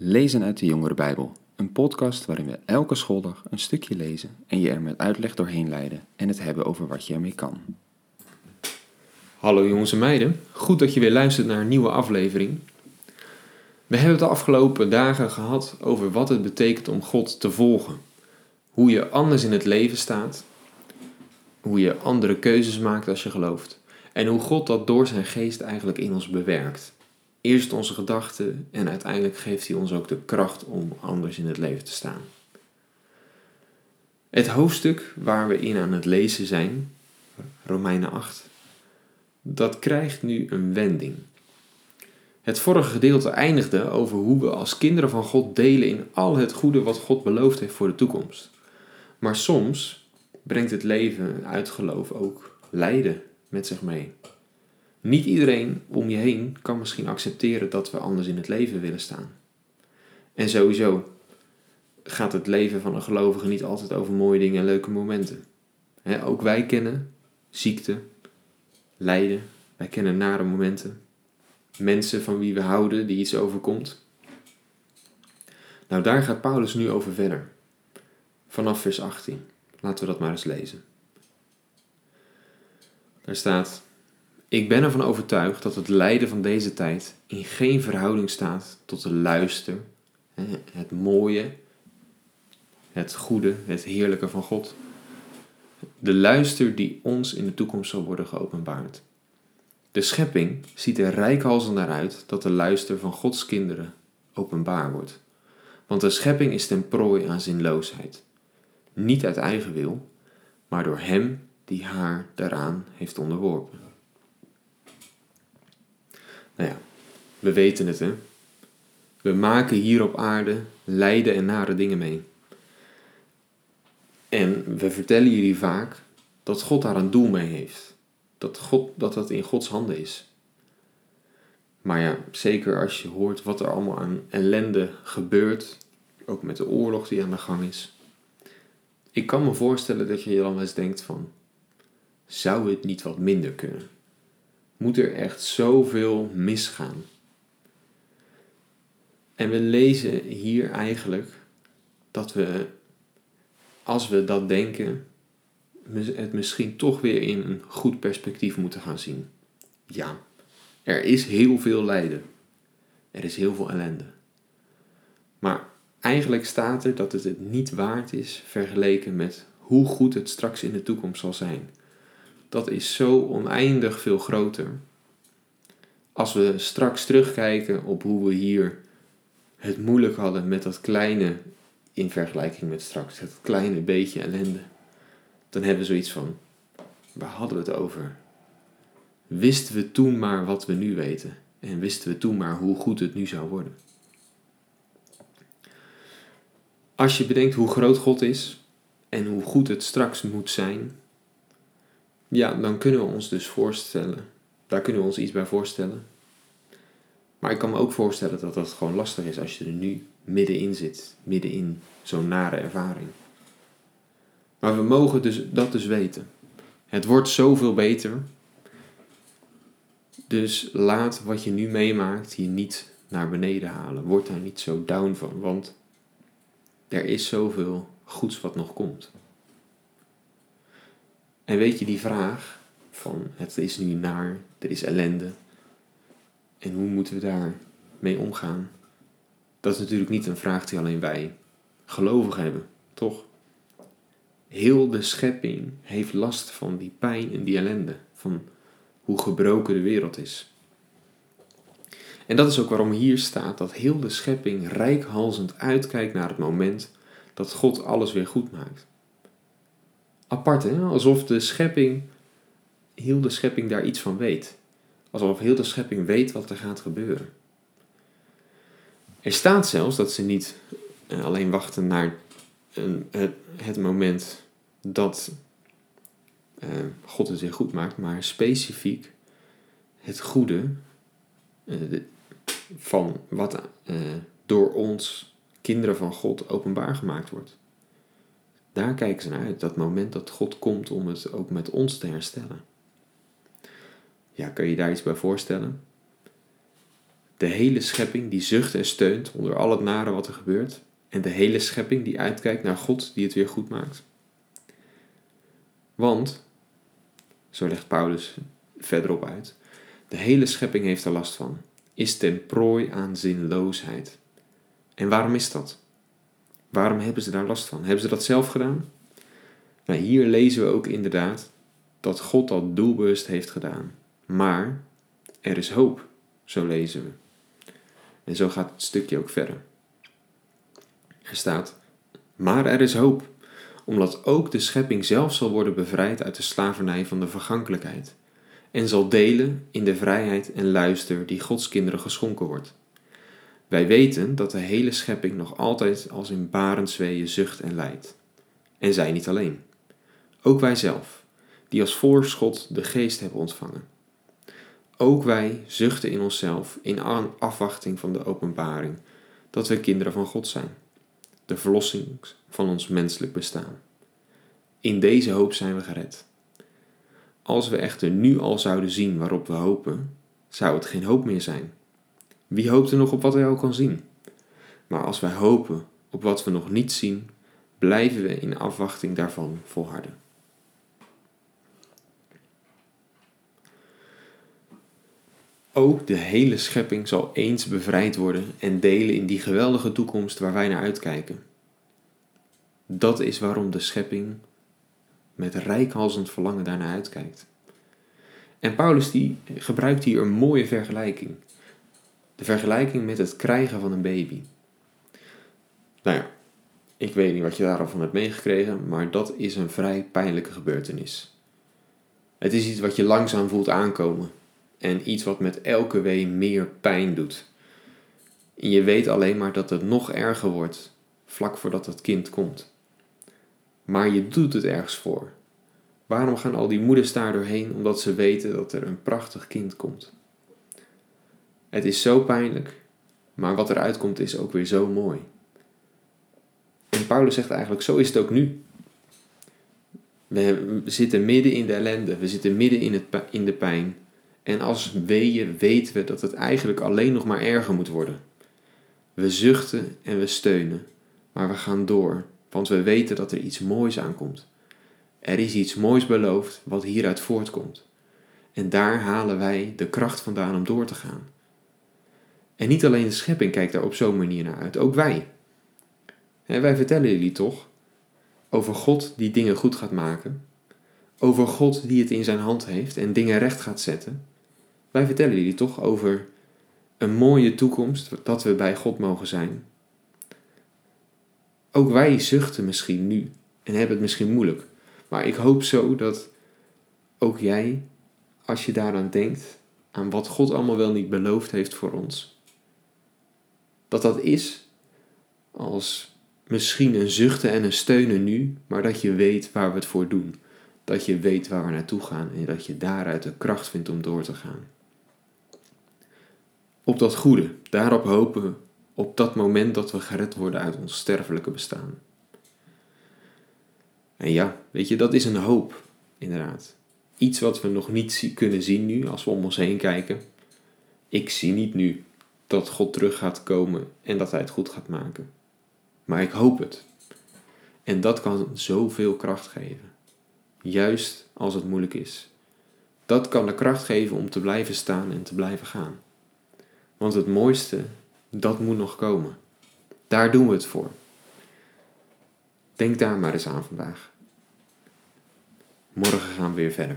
Lezen uit de Jongere Bijbel, een podcast waarin we elke schooldag een stukje lezen en je er met uitleg doorheen leiden en het hebben over wat je ermee kan. Hallo jongens en meiden, goed dat je weer luistert naar een nieuwe aflevering. We hebben het de afgelopen dagen gehad over wat het betekent om God te volgen. Hoe je anders in het leven staat, hoe je andere keuzes maakt als je gelooft en hoe God dat door zijn geest eigenlijk in ons bewerkt. Eerst onze gedachten en uiteindelijk geeft hij ons ook de kracht om anders in het leven te staan. Het hoofdstuk waar we in aan het lezen zijn, Romeinen 8, dat krijgt nu een wending. Het vorige gedeelte eindigde over hoe we als kinderen van God delen in al het goede wat God beloofd heeft voor de toekomst. Maar soms brengt het leven uit geloof ook lijden met zich mee. Niet iedereen om je heen kan misschien accepteren dat we anders in het leven willen staan. En sowieso gaat het leven van een gelovige niet altijd over mooie dingen en leuke momenten. ook wij kennen ziekte, lijden, wij kennen nare momenten, mensen van wie we houden die iets overkomt. Nou, daar gaat Paulus nu over verder. Vanaf vers 18. Laten we dat maar eens lezen. Daar staat: ik ben ervan overtuigd dat het lijden van deze tijd in geen verhouding staat tot de luister, het mooie, het goede, het heerlijke van God. De luister die ons in de toekomst zal worden geopenbaard. De schepping ziet er rijkhalsend naar uit dat de luister van Gods kinderen openbaar wordt. Want de schepping is ten prooi aan zinloosheid. Niet uit eigen wil, maar door Hem die haar daaraan heeft onderworpen. Nou ja, we weten het hè. We maken hier op aarde lijden en nare dingen mee. En we vertellen jullie vaak dat God daar een doel mee heeft. Dat, God, dat dat in Gods handen is. Maar ja, zeker als je hoort wat er allemaal aan ellende gebeurt, ook met de oorlog die aan de gang is. Ik kan me voorstellen dat je dan wel eens denkt van, zou het niet wat minder kunnen? Moet er echt zoveel misgaan. En we lezen hier eigenlijk dat we, als we dat denken, het misschien toch weer in een goed perspectief moeten gaan zien. Ja, er is heel veel lijden. Er is heel veel ellende. Maar eigenlijk staat er dat het het niet waard is vergeleken met hoe goed het straks in de toekomst zal zijn dat is zo oneindig veel groter. Als we straks terugkijken op hoe we hier het moeilijk hadden met dat kleine, in vergelijking met straks, het kleine beetje ellende, dan hebben we zoiets van, waar hadden we het over? Wisten we toen maar wat we nu weten en wisten we toen maar hoe goed het nu zou worden? Als je bedenkt hoe groot God is en hoe goed het straks moet zijn, ja, dan kunnen we ons dus voorstellen. Daar kunnen we ons iets bij voorstellen. Maar ik kan me ook voorstellen dat dat gewoon lastig is als je er nu middenin zit. Middenin zo'n nare ervaring. Maar we mogen dus, dat dus weten. Het wordt zoveel beter. Dus laat wat je nu meemaakt je niet naar beneden halen. Word daar niet zo down van, want er is zoveel goeds wat nog komt. En weet je die vraag van het is nu naar, er is ellende. En hoe moeten we daar mee omgaan? Dat is natuurlijk niet een vraag die alleen wij gelovigen hebben, toch? Heel de schepping heeft last van die pijn en die ellende, van hoe gebroken de wereld is. En dat is ook waarom hier staat dat heel de schepping rijkhalsend uitkijkt naar het moment dat God alles weer goed maakt apart, hè? Alsof de schepping, heel de schepping daar iets van weet. Alsof heel de schepping weet wat er gaat gebeuren. Er staat zelfs dat ze niet eh, alleen wachten naar het, moment dat uh, God het weer goed maakt, maar specifiek het goede de, van wat door ons, kinderen van God, openbaar gemaakt wordt. Daar kijken ze naar uit, dat moment dat God komt om het ook met ons te herstellen. Ja, kun je daar iets bij voorstellen? De hele schepping die zucht en steunt onder al het nare wat er gebeurt. En de hele schepping die uitkijkt naar God die het weer goed maakt. Want, zo legt Paulus verderop uit, de hele schepping heeft er last van, is ten prooi aan zinloosheid. En waarom is dat? Waarom hebben ze daar last van? Hebben ze dat zelf gedaan? Nou, hier lezen we ook inderdaad dat God dat doelbewust heeft gedaan. Maar er is hoop, zo lezen we. En zo gaat het stukje ook verder. Er staat: Maar er is hoop, omdat ook de schepping zelf zal worden bevrijd uit de slavernij van de vergankelijkheid en zal delen in de vrijheid en luister die Gods kinderen geschonken wordt. Wij weten dat de hele schepping nog altijd als in barensweeën zucht en lijdt. En zij niet alleen. Ook wij zelf, die als voorschot de geest hebben ontvangen. Ook wij zuchten in onszelf in afwachting van de openbaring dat we kinderen van God zijn, de verlossing van ons menselijk bestaan. In deze hoop zijn we gered. Als we echter nu al zouden zien waarop we hopen, zou het geen hoop meer zijn. Wie hoopt er nog op wat hij al kan zien? Maar als wij hopen op wat we nog niet zien, blijven we in afwachting daarvan volharden. Ook de hele schepping zal eens bevrijd worden en delen in die geweldige toekomst waar wij naar uitkijken. Dat is waarom de schepping met rijkhalsend verlangen daarnaar uitkijkt. En Paulus die gebruikt hier een mooie vergelijking. De vergelijking met het krijgen van een baby. Nou ja, ik weet niet wat je daarvan hebt meegekregen, maar dat is een vrij pijnlijke gebeurtenis. Het is iets wat je langzaam voelt aankomen en iets wat met elke wee meer pijn doet. En je weet alleen maar dat het nog erger wordt vlak voordat het kind komt. Maar je doet het ergens voor. Waarom gaan al die moeders daar doorheen? Omdat ze weten dat er een prachtig kind komt. Het is zo pijnlijk, maar wat eruit komt is ook weer zo mooi. En Paulus zegt eigenlijk: zo is het ook nu. We zitten midden in de ellende, we zitten midden in, het, in de pijn. En als weeën weten we dat het eigenlijk alleen nog maar erger moet worden. We zuchten en we steunen, maar we gaan door, want we weten dat er iets moois aankomt. Er is iets moois beloofd wat hieruit voortkomt. En daar halen wij de kracht vandaan om door te gaan. En niet alleen de schepping kijkt daar op zo'n manier naar uit, ook wij. wij vertellen jullie toch over God die dingen goed gaat maken, over God die het in zijn hand heeft en dingen recht gaat zetten. Wij vertellen jullie toch over een mooie toekomst, dat we bij God mogen zijn. Ook wij zuchten misschien nu en hebben het misschien moeilijk. Maar ik hoop zo dat ook jij, als je daaraan denkt, aan wat God allemaal wel niet beloofd heeft voor ons, dat dat is als misschien een zuchten en een steunen nu, maar dat je weet waar we het voor doen. Dat je weet waar we naartoe gaan en dat je daaruit de kracht vindt om door te gaan. Op dat goede, daarop hopen we, op dat moment dat we gered worden uit ons sterfelijke bestaan. En ja, weet je, dat is een hoop, inderdaad. Iets wat we nog niet kunnen zien nu, als we om ons heen kijken. Ik zie niet nu dat God terug gaat komen en dat Hij het goed gaat maken. Maar ik hoop het. En dat kan zoveel kracht geven. Juist als het moeilijk is. Dat kan de kracht geven om te blijven staan en te blijven gaan. Want het mooiste, dat moet nog komen. Daar doen we het voor. Denk daar maar eens aan vandaag. Morgen gaan we weer verder.